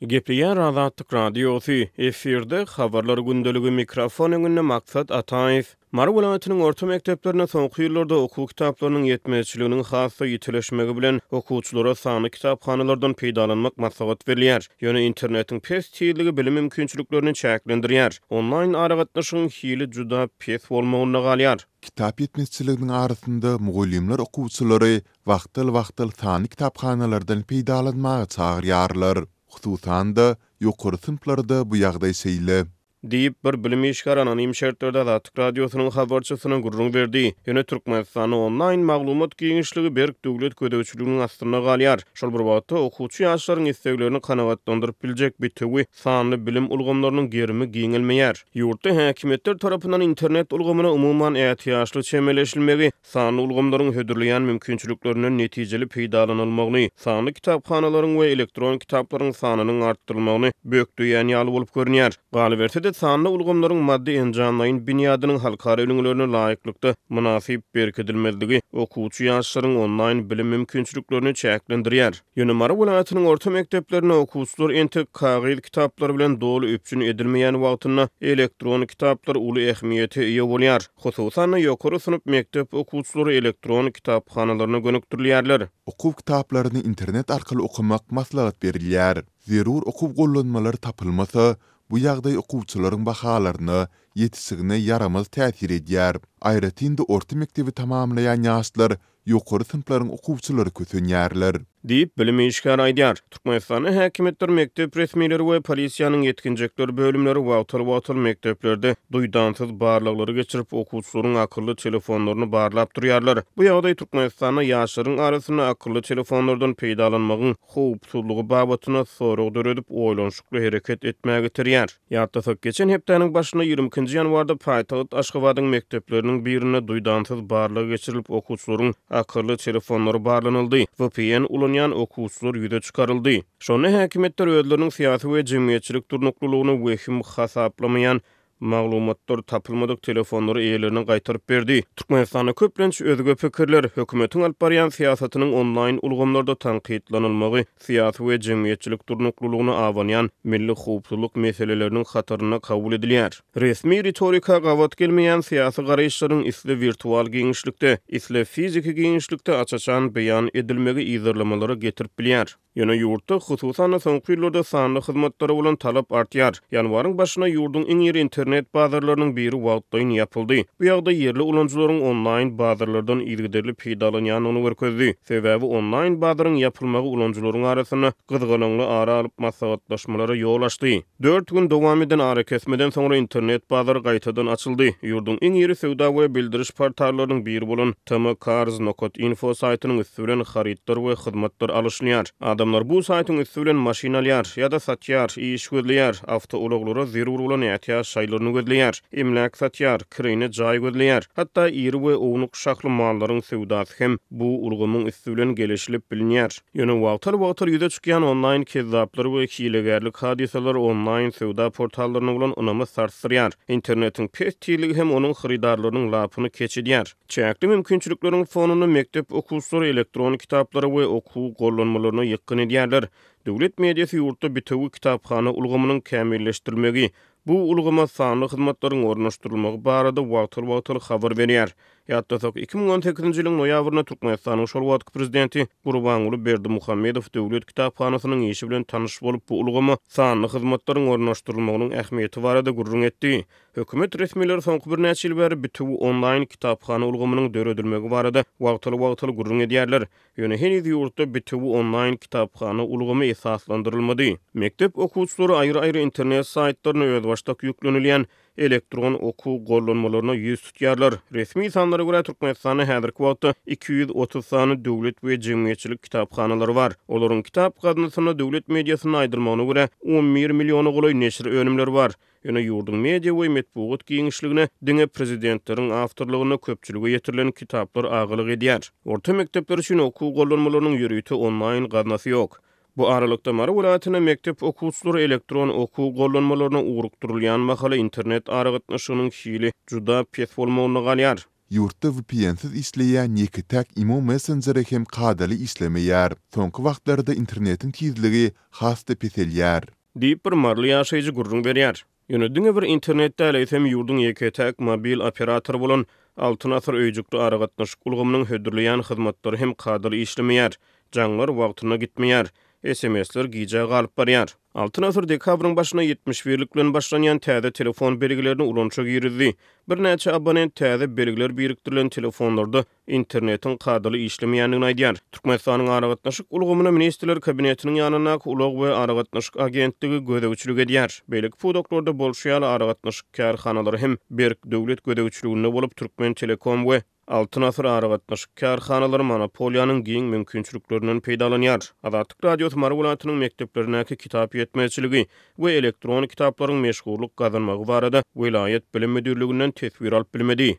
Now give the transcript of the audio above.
Gepleýär Azatlyk Radiosy, efirde Habarlar gündeligi, mikrofon öňünde Maksat Ataýew. Mary welaýatynyň orta mekdeplerinde soňky ýyllarda okuw kitaplarynyň ýetmezçiliginiň has-da ýitileşmegi bilen, okuwçylara sanly kitaphanalardan peýdalanmak maslahat berilýär. Ýöne internetiň pes tizligi bilim mümkinçiliklerini çäklendirýär, onlaýn aragatnaşygyň hili juda pes bolmagynda galýar. Kitap ýetmezçiliginiň arasynda mugallymlar okuwçylary wagtal-wagtal sanly kitaphanalardan peýdalanmaga çagyrýarlar. Hususan-da, ýokary synplarda bu ýagdaý şeýle. Diýip, bir bilim işgäri anonim şertlerde Azatlyk Radiosynyň habarçysyna gürrüň berdi. Ýöne Türkmenistanda onlaýn maglumat giňişligi berk döwlet gözegçiliginiň astynda galýar. Şol bir wagtda, okuwçy ýaşlaryň isleglerini kanagatlandyryp biljek bitewi sanly bilim ulgamlarynyň gerimi giňelmeýär. Ýurtda häkimiýetler tarapyndan internet ulgamyna umuman ätiýaçly çemeleşilmegi Sanly ulgamlaryň hödürleýän mümkinçiliklerinden netijeli peýdalanylmagyny, sanly kitaphanalaryň we elektron kitaplaryň sanynyň artdyrylmagyny bökdeýän ýaly bolup görünýär. Galyberse-de, sanly ulgamlaryň maddy-enjamlaýyn binýadynyň halkara ülňülerine laýyklykda mynasyp berkidilmezligi okuwçy ýaşlaryň onlaýn bilim mümkinçiliklerini çäklendirýär. Ýöne Mary welaýatynyň orta mekdeplerinde okuwçylar entek kagyz kitaplar bilen doly üpjün edilmeýän wagtynda elektron kitaplar uly ähmiýete eýe bolýar. Hususan-da, ýokary synp mekdep okuwçylary elektron kitaphanalaryna gönükdirilýärler. Okuw kitaplaryny internet arkaly okamak maslahat berilýär. Zerur okuw gollanmalary tapylmasa, bu ýagdaý okuwçylaryň bahalaryna, ýetişigine ýaramaz täsir edýär. Aýratyn-da, orta mekdebi tamamlaýan ýaşlar ýokary synplaryň okuwçylary kösenýärler. Diýip, bilim işgäri aýdýar. Türkmenistanda häkimiýetler, mekdep resmileri we polisiýanyň ýetginjekler bölümleri wagtal-wagtal mekdeplerde duýdansyz barlaglary geçirip, okuwçylaryň akylly telefonlaryny barlap durýarlar. Bu ýagdaý Türkmenistanda ýaşlaryň arasynda akylly telefonlardan peýdalanmagyň howpsuzlygy babatynda sorag döredip, oýlanyşykly hereket etmäge iterýär. Ýatlasak, geçen hepdäniň başynda, ýigrimi ikinji ýanwarda paýtagt Aşgabadyň mekdepleriniň birinde duýdansyz barlag geçirilip, okuwçylaryň akylly telefonlary barlanyldy, vpn ulanýan okuwçylar ýüze çykaryldy. Şonda häkimiýetler özleriniň syýasy we jemgyýetçilik durnuklylygyny wehim hasaplamaýan maglumatlar tapylmadyk telefonlary eýelerine gaýtaryp berdi. Türkmenistanda köplenç özge pikirler, hökümetiň alyp barýan syýasatynyň onlaýn ulgamlarda tankytlanylmagy syýasy we jemgyýetçilik durnuklylygyna abanýan milli howpsuzlyk meseleleriniň hatarynda kabul edilýär. Resmi ritorika gabat gelmeýän syýasy garaýyşlaryň isle wirtual giňişlikde, isle fiziki giňişlikde aç-açan beýan edilmegi yzarlamalara getirip bilýär. Ýöne ýurtda, hususan-da, soňky ýyllarda sanly hyzmatlara bolan talap artýar. Ýanwaryň başynda ýurduň iň iri internet bazarlarynyň biri wagtlaýyn ýapyldy. Bu ýagdaý ýerli ulanyjylaryň onlaýn bazarlardan yzygiderli peýdalanýandygyny görkezdi. Sebäbi onlaýn bazaryň ýapylmagy ulanyjylaryň arasynda gyzgalaňly ara alyp maslahatlaşmalara ýol açdy. Dört gün dowam eden arakesmeden soňra internet bazary gaýtadan açyldy. Ýurduň iň iri söwda we bildiriş portallarynyň biri bolan TMCars. Info saýtynyň üsti bilen harytlar we hyzmatlar alyşylýar. Adamlar bu saýtyň üsti bilen maşyn alýar, ýa-da satýar, iş gözleýär, awtoulaglara zerur bolan ätiýaç şaýlaryny gözleýär, emläk satýar, kireýine jaý gözleýär, hatda iri we ownuk şahly mallaryň söwdasy hem bu ulgamyň üsti bilen geleşilip bilinýär. Ýöne wagtal-wagtal ýüze çykýan onlaýn kezzaplar we hilegärlik hadysalary onlaýn söwda portallaryna bolan ynamy sarsdyrýar. Internetiň pes tizligi hem onuň hyrydarlarynyň lapyny keç edýär. Çäkli mümkinçilikleriň fonunda mekdep okuwçylary elektron kitaplara we okuw gollanmalaryna ýykgyn edýärler. Döwlet mediasy ýurtda bitewi kitaphana ulgamynyň kämilleşdirilmegi, bu ulgama sanly hyzmatlaryň ornaşdyrylmagy barada wagtal-wagtal habar berýär. Ýatlasak, iki müň on sekizinji ýylyň noýabrynda Türkmenistanyň şol wagtky prezidenti Gurbanguly Berdimuhamedow Döwlet kitaphanasynyň işi bilen tanyş bolup, bu ulgama sanly hyzmatlaryň ornaşdyrylmagynyň ähmiýeti barada gürrüň etdi. Hökümet resmileri soňky birnäçe ýyl bäri bitewi onlaýn kitaphana ulgamynyň döredilmegi barada wagtal-wagtal gürrüň edýärler. Ýöne heniz ýurtda bitewi onlaýn kitaphana ulgamy esaslandyrylmady. Mekdep okuwçylary aýry-aýry internet saýtlaryna özbaşdak ýüklenilýän elektron okuw gollanmalaryna ýüz tutýarlar. Resmi sanlara görä, Türkmenistanda häzirki wagtda iki ýüz otuz sany döwlet we jemgyýetçilik kitaphanalary bar. Olaryň kitap gaznasynda döwlet mediasynda aýdylmagyna görä, on bir milliona golaý neşir önümleri bar. Ýöne ýurduň media we metbugat giňişligine diňe prezidentleriň awtorlygynda köpçülige ýetirilen kitaplar agalyk edýär. Orta mekdepler üçin okuw gollanmalarynyň ýörite onlaýn gaznasy ýok. Bu aralykda, Mary welaýatynda mekdep okuwçylary elektron okuw gollanmalaryna ugrukdyrylýan mahaly internet aragatnaşygynyň hili juda pes bolmagynda galýar. Ýurtda VPN-siz işleýän ýeke-täk imo messenjeri hem kadaly işlemeýär. Soňky wagtlarda internetiň tizligi has-da peselýär. Diýip, bir maryly ýaşaýjy gürrüň berýär. Ýöne diňe bir internet däl, eýsem, ýurduň ýeke-täk mobil operatory bolan Altyn asyr öýjükli aragatnaşyk ulgamynyň hödürleýän hyzmatlary hem kadaly işlemeýär, jaňlar wagtynda gitmeýär, SMS-ler gijä galyp barýar. Altyn asyr dekabryň başynda ýetmiş birlik bilen başlanýan täze telefon belgilerini ulanyşa girizdi. Birnäçe abonent täze belgiler birikdirilen telefonlarda internetiň kadaly işlemeýändigini aýdýar. Türkmenistanyň Aragatnaşyk ulgamyna Ministrler Kabinetiniň ýanyndaky Ulag we aragatnaşyk agentligi gözegçilik edýär. Beýleki pudaklarda bolşy ýaly, aragatnaşyk kärhanalary hem berk döwlet gözegçiliginde bolup, Türkmentelekom we Altyn asyr aragatnaşyk kärhanalary monopoliýanyň giň mümkinçiliklerinden peýdalanýar. Azatlyk Radiosy Mary welaýatynyň mekdeplerindäki kitap ýetmezçiligi we elektron kitaplaryň meşhurlyk gazanmagy barada welaýat bilim müdirliginden teswir alyp bilmedi.